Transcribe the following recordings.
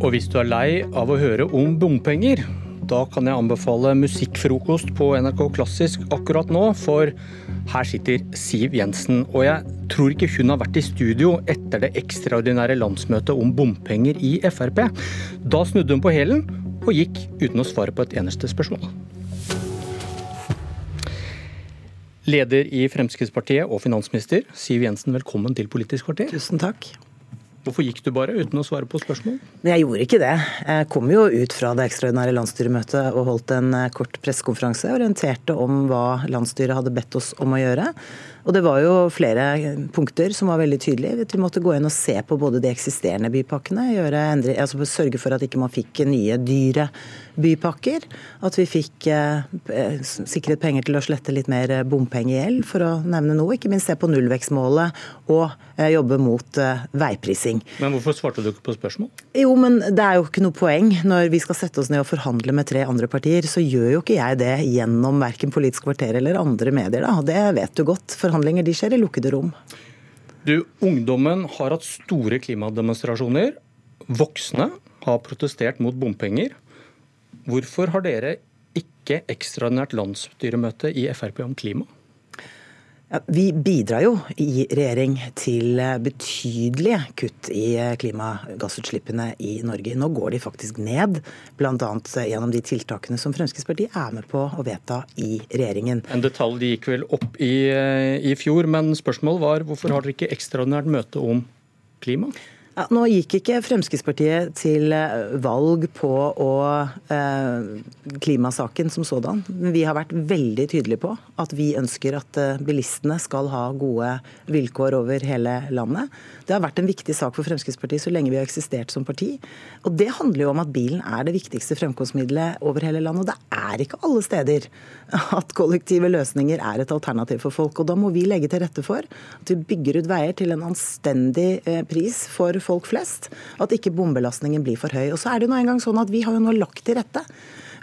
Og hvis du er lei av å høre om bompenger, da kan jeg anbefale musikkfrokost på NRK Klassisk akkurat nå, for her sitter Siv Jensen. Og jeg tror ikke hun har vært i studio etter det ekstraordinære landsmøtet om bompenger i Frp. Da snudde hun på hælen og gikk uten å svare på et eneste spørsmål. Leder i Fremskrittspartiet og finansminister Siv Jensen, velkommen til Politisk kvarter. Tusen takk. Hvorfor gikk du bare uten å svare på spørsmål? Jeg gjorde ikke det. Jeg kom jo ut fra det ekstraordinære landsstyremøtet og holdt en eh, kort pressekonferanse. Orienterte om hva landsstyret hadde bedt oss om å gjøre. Og det var jo flere punkter som var veldig tydelige. Vi måtte gå inn og se på både de eksisterende bypakkene, gjøre endre, altså sørge for at ikke man fikk nye, dyre bypakker. At vi fikk eh, sikret penger til å slette litt mer bompengegjeld, for å nevne noe. Ikke minst se på nullvekstmålet og eh, jobbe mot eh, veiprising. Men hvorfor svarte du ikke på spørsmål? Jo, men det er jo ikke noe poeng. Når vi skal sette oss ned og forhandle med tre andre partier, så gjør jo ikke jeg det gjennom verken Politisk kvarter eller andre medier. Da. Det vet du godt. Forhandlinger de skjer i lukkede rom. Du, Ungdommen har hatt store klimademonstrasjoner. Voksne har protestert mot bompenger. Hvorfor har dere ikke ekstraordinært landsstyremøte i Frp om klima? Ja, vi bidrar jo i regjering til betydelige kutt i klimagassutslippene i Norge. Nå går de faktisk ned, bl.a. gjennom de tiltakene som Fremskrittspartiet er med på å vedta i regjeringen. En detalj de gikk vel opp i, i fjor, men spørsmålet var hvorfor har dere ikke ekstraordinært møte om klima? Ja, nå gikk ikke Fremskrittspartiet til eh, valg på å, eh, klimasaken som sådan. Men vi har vært veldig tydelige på at vi ønsker at eh, bilistene skal ha gode vilkår over hele landet. Det har vært en viktig sak for Fremskrittspartiet så lenge vi har eksistert som parti. Og det handler jo om at bilen er det viktigste fremkomstmiddelet over hele landet. Og det er ikke alle steder at kollektive løsninger er et alternativ for folk. Og da må vi legge til rette for at vi bygger ut veier til en anstendig eh, pris for folk flest. At ikke bombelastningen blir for høy. Og så er det nå engang sånn at vi har jo nå lagt til rette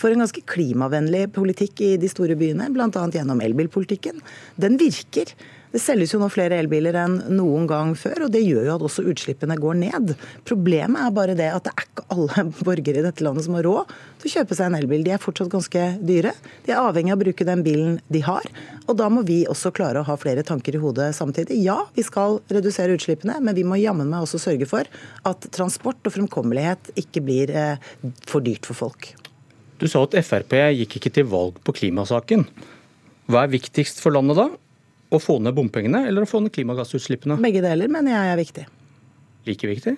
for en ganske klimavennlig politikk i de store byene, bl.a. gjennom elbilpolitikken. Den virker. Det selges jo nå flere elbiler enn noen gang før, og det gjør jo at også utslippene går ned. Problemet er bare det at det er ikke alle borgere i dette landet som har råd til å kjøpe seg en elbil. De er fortsatt ganske dyre. De er avhengig av å bruke den bilen de har. Og da må vi også klare å ha flere tanker i hodet samtidig. Ja, vi skal redusere utslippene, men vi må jammen meg også sørge for at transport og fremkommelighet ikke blir eh, for dyrt for folk. Du sa at Frp gikk ikke til valg på klimasaken. Hva er viktigst for landet da? Å få ned bompengene eller å få ned klimagassutslippene? Begge deler mener jeg er viktig. Like viktig?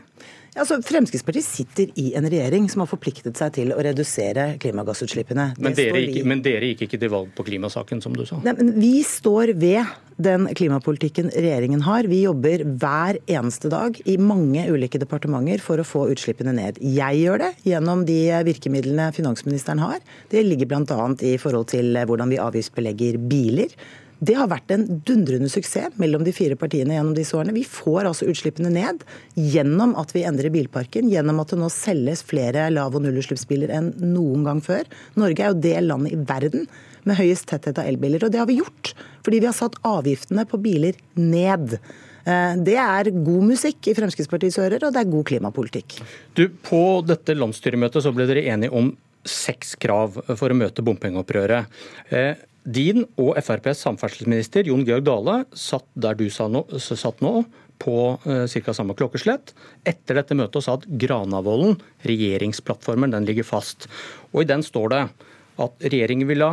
Altså, Fremskrittspartiet sitter i en regjering som har forpliktet seg til å redusere klimagassutslippene. Men dere, gikk, men dere, gikk, ikke til valg på klimasaken, som du sa? Nei, men Vi står ved den klimapolitikken regjeringen har. Vi jobber hver eneste dag i mange ulike departementer for å få utslippene ned. Jeg gjør det gjennom de virkemidlene finansministeren har. Det ligger bl.a. i forhold til hvordan vi avgiftsbelegger biler. Det har vært en dundrende suksess mellom de fire partiene gjennom disse årene. Vi får altså utslippene ned gjennom at vi endrer bilparken, gjennom at det nå selges flere lav- og nullutslippsbiler enn noen gang før. Norge er jo det landet i verden med høyest tetthet av elbiler, og det har vi gjort fordi vi har satt avgiftene på biler ned. Eh, det er god musikk i Fremskrittspartiets ører, og det er god klimapolitikk. Du, På dette landsstyremøtet så ble dere enige om seks krav for å møte bompengeopprøret. Din og FrPs samferdselsminister Jon Georg Dale satt der du satt nå, på eh, ca. samme klokkeslett, etter dette møtet og sa at Granavolden, regjeringsplattformen, den ligger fast. Og I den står det at regjeringen vil ha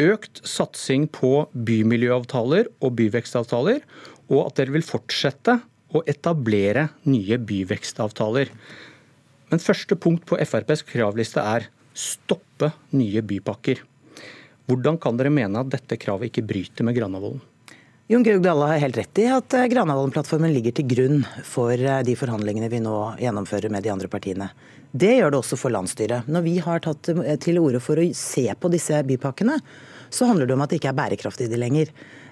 økt satsing på bymiljøavtaler og byvekstavtaler, og at dere vil fortsette å etablere nye byvekstavtaler. Men første punkt på FrPs kravliste er stoppe nye bypakker. Hvordan kan dere mene at dette kravet ikke bryter med Granavolden? Jon Georg Dale har helt rett i at eh, Granavolden-plattformen ligger til grunn for eh, de forhandlingene vi nå gjennomfører med de andre partiene. Det gjør det også for landsstyret. Når vi har tatt eh, til orde for å se på disse bypakkene, så handler det om at det ikke er bærekraftig lenger.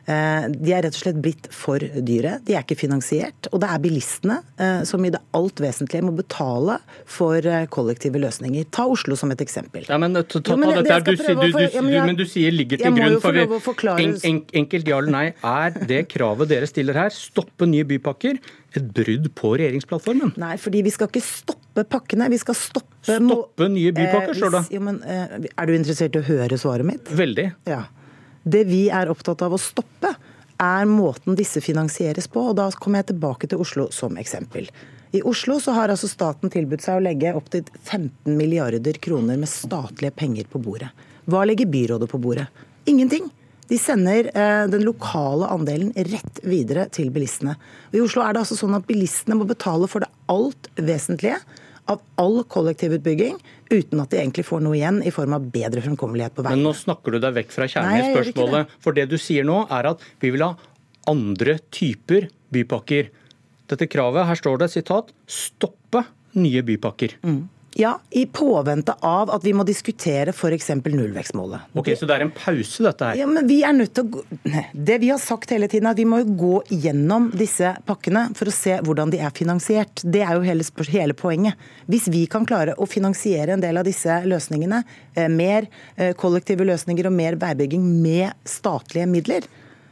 Eh, de er rett og slett blitt for dyre. De er ikke finansiert. Og det er bilistene eh, som i det alt vesentlige må betale for eh, kollektive løsninger. Ta Oslo som et eksempel. Ja, men, ta, ta, men, dette, du, du, du, ja, men, du, sier ligger til grunn for en, en, enkelt ja eller nei. Er det kravet dere stiller her, stoppe nye bypakker, et brudd på regjeringsplattformen? Nei, fordi vi skal ikke stoppe pakkene. Vi skal stoppe Stoppe nye bypakker, står det. Jo, men, er du interessert i å høre svaret mitt? Veldig. Ja. Det vi er opptatt av å stoppe, er måten disse finansieres på. og Da kommer jeg tilbake til Oslo som eksempel. I Oslo så har altså staten tilbudt seg å legge opptil 15 milliarder kroner med statlige penger på bordet. Hva legger byrådet på bordet? Ingenting. De sender eh, den lokale andelen rett videre til bilistene. I Oslo er det altså sånn at bilistene må betale for det alt vesentlige av all kollektivutbygging, uten at de egentlig får noe igjen i form av bedre fremkommelighet på veien. Men nå snakker du deg vekk fra kjernen i spørsmålet. For det du sier nå, er at vi vil ha andre typer bypakker. Dette kravet, her står det sitat, 'stoppe nye bypakker'. Mm. Ja, i påvente av at vi må diskutere f.eks. nullvekstmålet. Ok, Så det er en pause, dette her? Ja, men vi er nødt til å. Det vi har sagt hele tiden, er at vi må gå gjennom disse pakkene for å se hvordan de er finansiert. Det er jo hele, hele poenget. Hvis vi kan klare å finansiere en del av disse løsningene, eh, mer eh, kollektive løsninger og mer veibygging med statlige midler,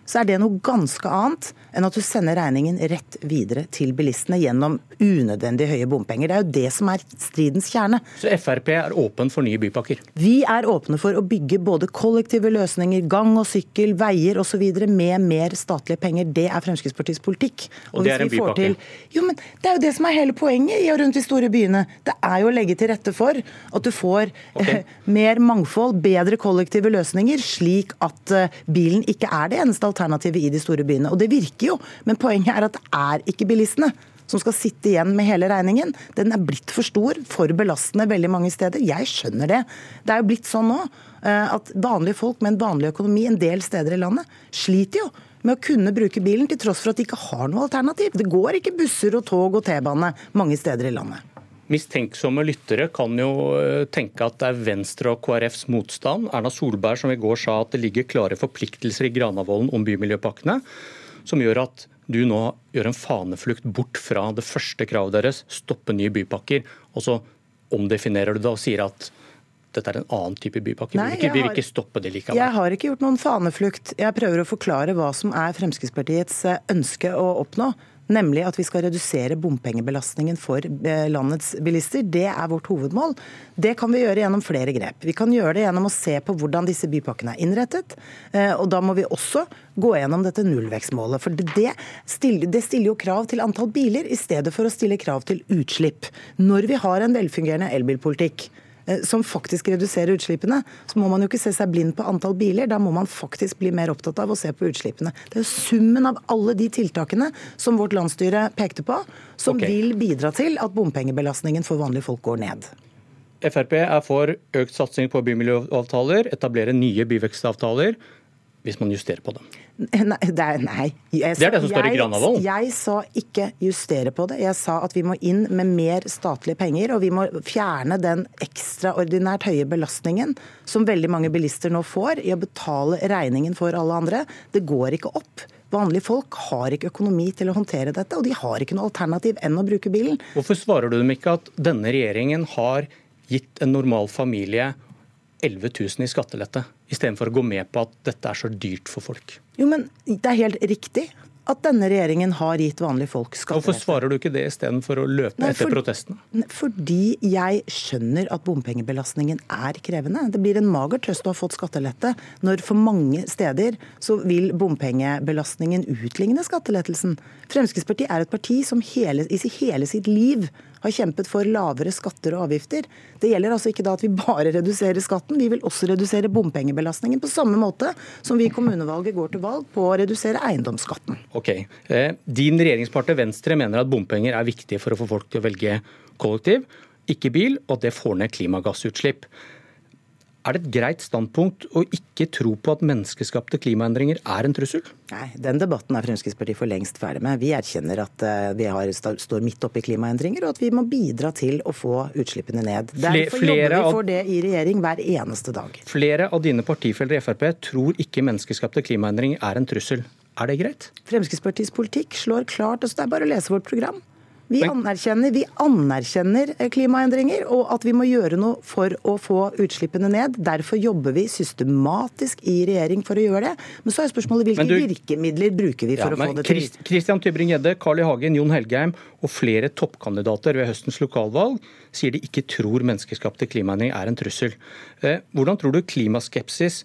så er det noe ganske annet enn at du sender regningen rett videre til bilistene gjennom unødvendig høye bompenger. Det er jo det som er stridens kjerne. Så Frp er åpen for nye bypakker? Vi er åpne for å bygge både kollektive løsninger, gang og sykkel, veier osv. med mer statlige penger. Det er Fremskrittspartiets politikk. Og, og det er en bypakke? Til... Jo, men Det er jo det som er hele poenget i og rundt de store byene. Det er jo å legge til rette for at du får okay. eh, mer mangfold, bedre kollektive løsninger, slik at eh, bilen ikke er det eneste alternativet i de store byene. Og det virker jo. Men poenget er at det er ikke bilistene som skal sitte igjen med hele regningen. Den er blitt for stor, for belastende veldig mange steder. Jeg skjønner det. Det er jo blitt sånn nå eh, at vanlige folk med en vanlig økonomi en del steder i landet sliter jo med å kunne bruke bilen, til tross for at de ikke har noe alternativ. Det går ikke busser og tog og T-bane mange steder i landet. Mistenksomme lyttere kan jo eh, tenke at det er Venstre og KrFs motstand. Erna Solberg som i går sa at det ligger klare forpliktelser i Granavolden om bymiljøpakkene som gjør at du nå gjør en faneflukt bort fra det første kravet deres, stoppe nye bypakker, og så omdefinerer du det og sier at dette er en annen type bypakke. Nei, vi, vil ikke, stoppe det likevel. Jeg har ikke gjort noen faneflukt. Jeg prøver å forklare hva som er Fremskrittspartiets eh, ønske å oppnå nemlig at vi skal redusere bompengebelastningen for eh, landets bilister. Det er vårt hovedmål. Det kan vi gjøre gjennom flere grep. Vi kan gjøre det gjennom å se på hvordan disse bypakkene er innrettet. Eh, og da må vi også gå gjennom dette nullvekstmålet. For det stiller, det stiller jo krav til antall biler, i stedet for å stille krav til utslipp. Når vi har en velfungerende elbilpolitikk, som faktisk reduserer utslippene, så må man jo ikke se seg blind på antall biler. Da må man faktisk bli mer opptatt av å se på utslippene. Det er summen av alle de tiltakene som vårt landsstyre pekte på, som okay. vil bidra til at bompengebelastningen for vanlige folk går ned. Frp er for økt satsing på bymiljøavtaler, etablere nye byvekstavtaler hvis man justerer på det? Nei. Det er, nei. Jeg, det er det som står i Granavolden? Jeg, jeg sa ikke justere på det. Jeg sa at vi må inn med mer statlige penger, og vi må fjerne den ekstraordinært høye belastningen som veldig mange bilister nå får i å betale regningen for alle andre. Det går ikke opp. Vanlige folk har ikke økonomi til å håndtere dette, og de har ikke noe alternativ enn å bruke bilen. Hvorfor svarer du dem ikke at denne regjeringen har gitt en normal familie 11 000 i skattelette? Istedenfor å gå med på at dette er så dyrt for folk. Jo, men Det er helt riktig at denne regjeringen har gitt vanlige folk skattelette. Hvorfor svarer du ikke det istedenfor å løpe Nei, for, etter protestene? Fordi jeg skjønner at bompengebelastningen er krevende. Det blir en mager trøst å ha fått skattelette, når for mange steder så vil bompengebelastningen utligne skattelettelsen. Fremskrittspartiet er et parti som hele, i hele sitt liv har kjempet for lavere skatter og avgifter. Det gjelder altså ikke da at vi bare reduserer skatten, vi vil også redusere bompengebelastningen på samme måte som vi i kommunevalget går til valg på å redusere eiendomsskatten. Ok. Eh, din regjeringspartner Venstre mener at bompenger er viktig for å få folk til å velge kollektiv, ikke bil, og at det får ned klimagassutslipp. Er det et greit standpunkt å ikke tro på at menneskeskapte klimaendringer er en trussel? Nei, Den debatten er Fremskrittspartiet for lengst ferdig med. Vi erkjenner at eh, vi har, står midt oppe i klimaendringer, og at vi må bidra til å få utslippene ned. Derfor jobber vi for det i regjering hver eneste dag. Flere av dine partifeller i Frp tror ikke menneskeskapte klimaendringer er en trussel. Er det greit? Fremskrittspartiets politikk slår klart altså Det er bare å lese vårt program. Vi anerkjenner, vi anerkjenner, klimaendringer og at vi må gjøre noe for å få utslippene ned. Derfor jobber vi systematisk i regjering for å gjøre det. Men så er spørsmålet hvilke du, virkemidler bruker vi for ja, å få det til. Kristian Tybring-Gjedde, Carl I. Hagen, Jon Helgheim og flere toppkandidater ved høstens lokalvalg sier de ikke tror menneskeskapte klimaendringer er en trussel. Eh, hvordan tror du klimaskepsis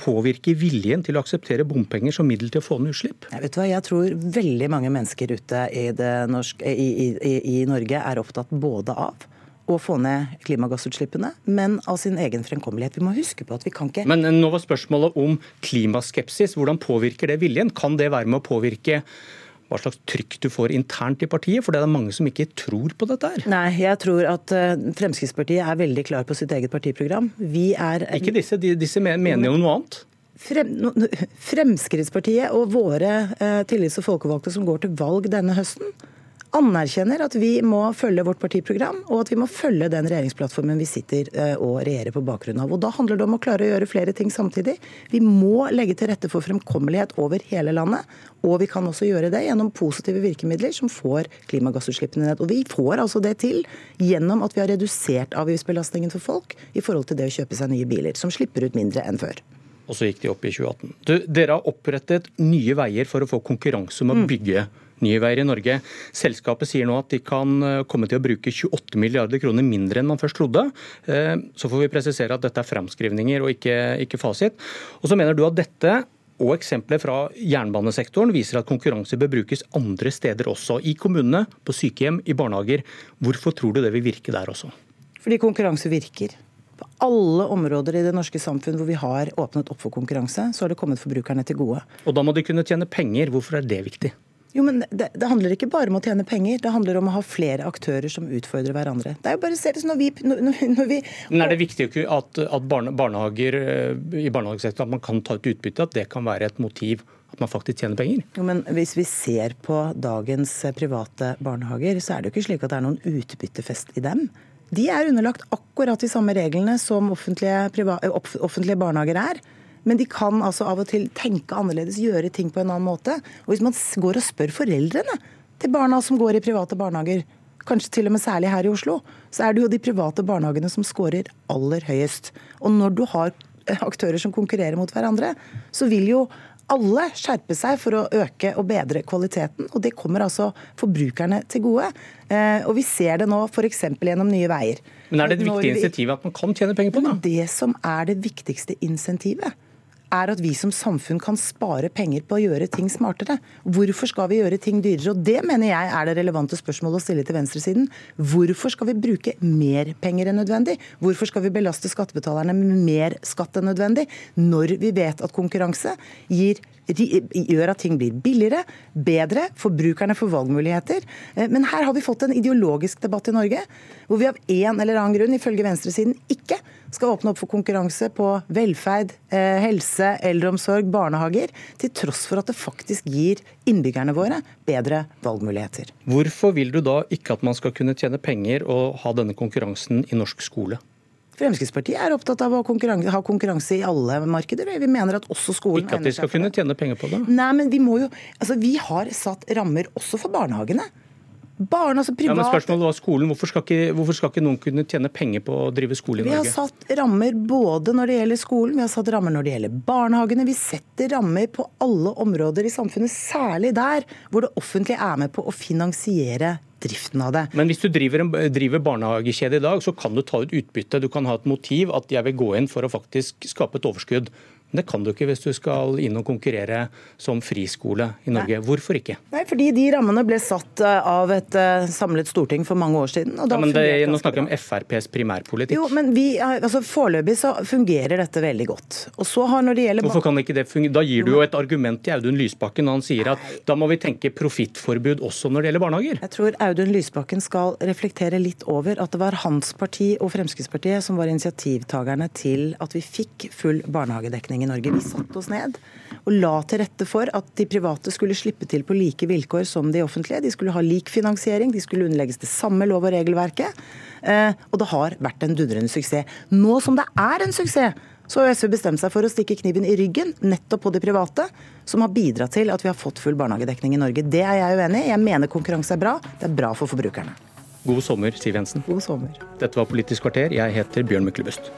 påvirke viljen til å akseptere bompenger som middel til å få ned utslipp? Jeg, vet hva, jeg tror veldig mange mennesker ute i, norske, i, i, i Norge er opptatt både av å få ned klimagassutslippene, men av sin egen fremkommelighet. Vi må huske på at vi kan ikke Men nå var spørsmålet om klimaskepsis. Hvordan påvirker det viljen? Kan det være med å påvirke hva slags trykk du får internt i partiet? For det er mange som ikke tror på dette her. Nei, jeg tror at eh, Fremskrittspartiet er veldig klar på sitt eget partiprogram. Vi er Ikke disse, disse mener jo noe annet. Fremskrittspartiet og våre eh, tillits- og folkevalgte som går til valg denne høsten, anerkjenner at vi må følge vårt partiprogram, og at vi må følge den regjeringsplattformen vi sitter eh, og regjerer på bakgrunn av. Og Da handler det om å klare å gjøre flere ting samtidig. Vi må legge til rette for fremkommelighet over hele landet. Og vi kan også gjøre det gjennom positive virkemidler som får klimagassutslippene ned. Og vi får altså det til gjennom at vi har redusert avgiftsbelastningen for folk i forhold til det å kjøpe seg nye biler, som slipper ut mindre enn før. Og så gikk de opp i 2018. Du, dere har opprettet Nye Veier for å få konkurranse om å mm. bygge Nye Veier i Norge. Selskapet sier nå at de kan eh, komme til å bruke 28 milliarder kroner mindre enn man først trodde. Eh, så får vi presisere at dette er framskrivninger og ikke, ikke fasit. Og så mener du at dette og eksempler fra jernbanesektoren viser at konkurranse bør brukes andre steder også. I kommunene, på sykehjem, i barnehager. Hvorfor tror du det vil virke der også? Fordi konkurranse virker. På alle områder i det norske samfunn hvor vi har åpnet opp for konkurranse, så har det kommet forbrukerne til gode. Og da må de kunne tjene penger. Hvorfor er det viktig? Jo, men det, det, handler ikke bare om å tjene penger, det handler om å ha flere aktører som utfordrer hverandre. Det er jo bare å se det når vi, når, når vi Men Er det viktig at, at barnehager eh, i barnehagesektoren at man kan ta ut utbytte, at det kan være et motiv? At man faktisk tjener penger? Jo, men Hvis vi ser på dagens eh, private barnehager, så er det jo ikke slik at det er noen utbyttefest i dem. De er underlagt akkurat de samme reglene som offentlige, offentlige barnehager er. Men de kan altså av og til tenke annerledes, gjøre ting på en annen måte. Og hvis man går og spør foreldrene til barna som går i private barnehager, kanskje til og med særlig her i Oslo, så er det jo de private barnehagene som scorer aller høyest. Og når du har aktører som konkurrerer mot hverandre, så vil jo alle skjerpe seg for å øke og bedre kvaliteten. Og det kommer altså forbrukerne til gode. Eh, og vi ser det nå f.eks. gjennom Nye Veier. Men er det et viktig insentiv at man kan tjene penger på det? Det som er det viktigste insentivet, er at vi som samfunn kan spare penger på å gjøre ting smartere. Hvorfor skal vi gjøre ting dyrere? Og Det mener jeg er det relevante spørsmålet å stille til venstresiden. Hvorfor skal vi bruke mer penger enn nødvendig? Hvorfor skal vi belaste skattebetalerne med mer skatt enn nødvendig, når vi vet at konkurranse gir gjør at ting blir billigere, bedre, forbrukerne får valgmuligheter. Eh, men her har vi fått en ideologisk debatt i Norge, hvor vi av en eller annen grunn, ifølge venstresiden, ikke skal åpne opp for konkurranse på velferd, eh, helse, eldreomsorg, barnehager, til tross for at det faktisk gir innbyggerne våre bedre valgmuligheter. Hvorfor vil du da ikke at man skal kunne tjene penger og ha denne konkurransen i norsk skole? Fremskrittspartiet er opptatt av å konkurranse, ha konkurranse i alle markeder. Vi mener at også skolen Ikke at de skal kunne tjene penger på det? Nei, men vi må jo Altså, vi har satt rammer også for barnehagene. Barn, altså privat... Ja, men spørsmålet var skolen. Hvorfor skal, ikke, hvorfor skal, ikke, noen kunne tjene penger på å drive skole i Norge? Vi har satt rammer både når det gjelder skolen, vi har satt rammer når det gjelder barnehagene. Vi setter rammer på alle områder i samfunnet, særlig der hvor det offentlige er med på å finansiere driften av det. Men hvis du driver, en, driver barnehagekjede i dag, så kan du ta ut utbytte. Du kan ha et motiv at jeg vil gå inn for å faktisk skape et overskudd. Men det kan du ikke hvis du skal inn og konkurrere som friskole i Norge. Nei. Hvorfor ikke? Nei, fordi de rammene ble satt eh, av et eh, samlet storting for mange år siden. ja, men det, Nå snakker vi om FrPs primærpolitikk. Jo, men vi, altså Foreløpig så fungerer dette veldig godt. Og så har når det gjelder... Hvorfor kan ikke det fungere? Da gir du jo et argument til Audun Lysbakken når han sier at Nei. da må vi tenke profittforbud også når det gjelder barnehager. Jeg tror Audun Lysbakken skal reflektere litt over at det var hans parti og Fremskrittspartiet som var initiativtakerne til at vi fikk full barnehagedekning i Norge. Vi satte oss ned og la til rette for at de private skulle slippe til på like vilkår som de offentlige. De skulle ha lik finansiering, de skulle underlegges det samme lov- og regelverket. Eh, og det har vært en dundrende suksess. Nå som det er en suksess, Så har SV bestemt seg for å stikke kniven i ryggen nettopp på de private, som har bidratt til at vi har fått full barnehagedekning i Norge. Det er jeg uenig i. Jeg mener konkurranse er bra. Det er bra for forbrukerne. God sommer, Siv Jensen. God sommer. Dette var Politisk kvarter. Jeg heter Bjørn Myklebust.